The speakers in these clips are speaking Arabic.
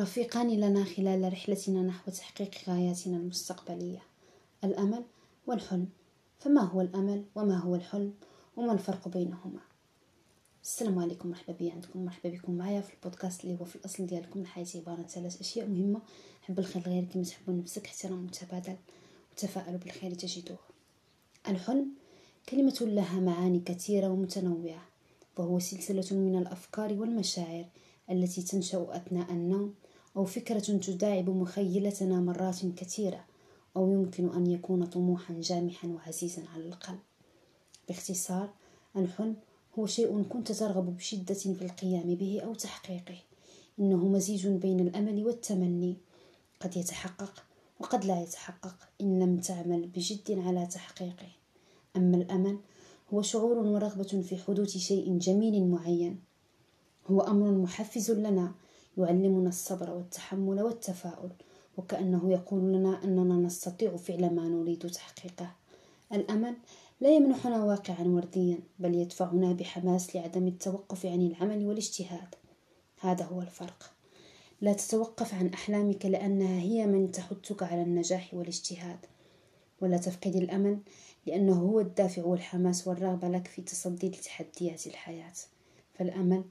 رفيقان لنا خلال رحلتنا نحو تحقيق غاياتنا المستقبلية. الأمل والحلم. فما هو الأمل وما هو الحلم وما الفرق بينهما؟ السلام عليكم مرحبا بي عندكم مرحبا بكم معايا في البودكاست اللي هو في الأصل ديالكم. الحياة عبارة عن ثلاث أشياء مهمة. حب الخير غير كما تحبون نفسك احترام متبادل وتفاءلوا بالخير تجدوه. الحلم كلمة لها معاني كثيرة ومتنوعة وهو سلسلة من الأفكار والمشاعر التي تنشأ أثناء النوم أو فكرة تداعب مخيلتنا مرات كثيرة أو يمكن أن يكون طموحا جامحا وعزيزا على القلب. باختصار الحلم هو شيء كنت ترغب بشدة في القيام به أو تحقيقه. إنه مزيج بين الأمل والتمني. قد يتحقق وقد لا يتحقق إن لم تعمل بجد على تحقيقه. أما الأمل هو شعور ورغبة في حدوث شيء جميل معين. هو أمر محفز لنا يعلمنا الصبر والتحمل والتفاؤل وكأنه يقول لنا أننا نستطيع فعل ما نريد تحقيقه. الأمل لا يمنحنا واقعا ورديا بل يدفعنا بحماس لعدم التوقف عن العمل والاجتهاد. هذا هو الفرق. لا تتوقف عن أحلامك لأنها هي من تحثك على النجاح والاجتهاد. ولا تفقد الأمل لأنه هو الدافع والحماس والرغبة لك في تصدي لتحديات الحياة. فالأمل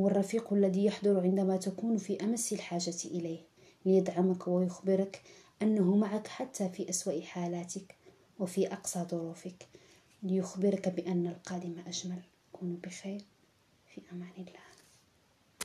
هو الرفيق الذي يحضر عندما تكون في أمس الحاجة إليه ليدعمك ويخبرك أنه معك حتى في أسوأ حالاتك وفي أقصى ظروفك ليخبرك بأن القادم أجمل. كونوا بخير. في أمان الله.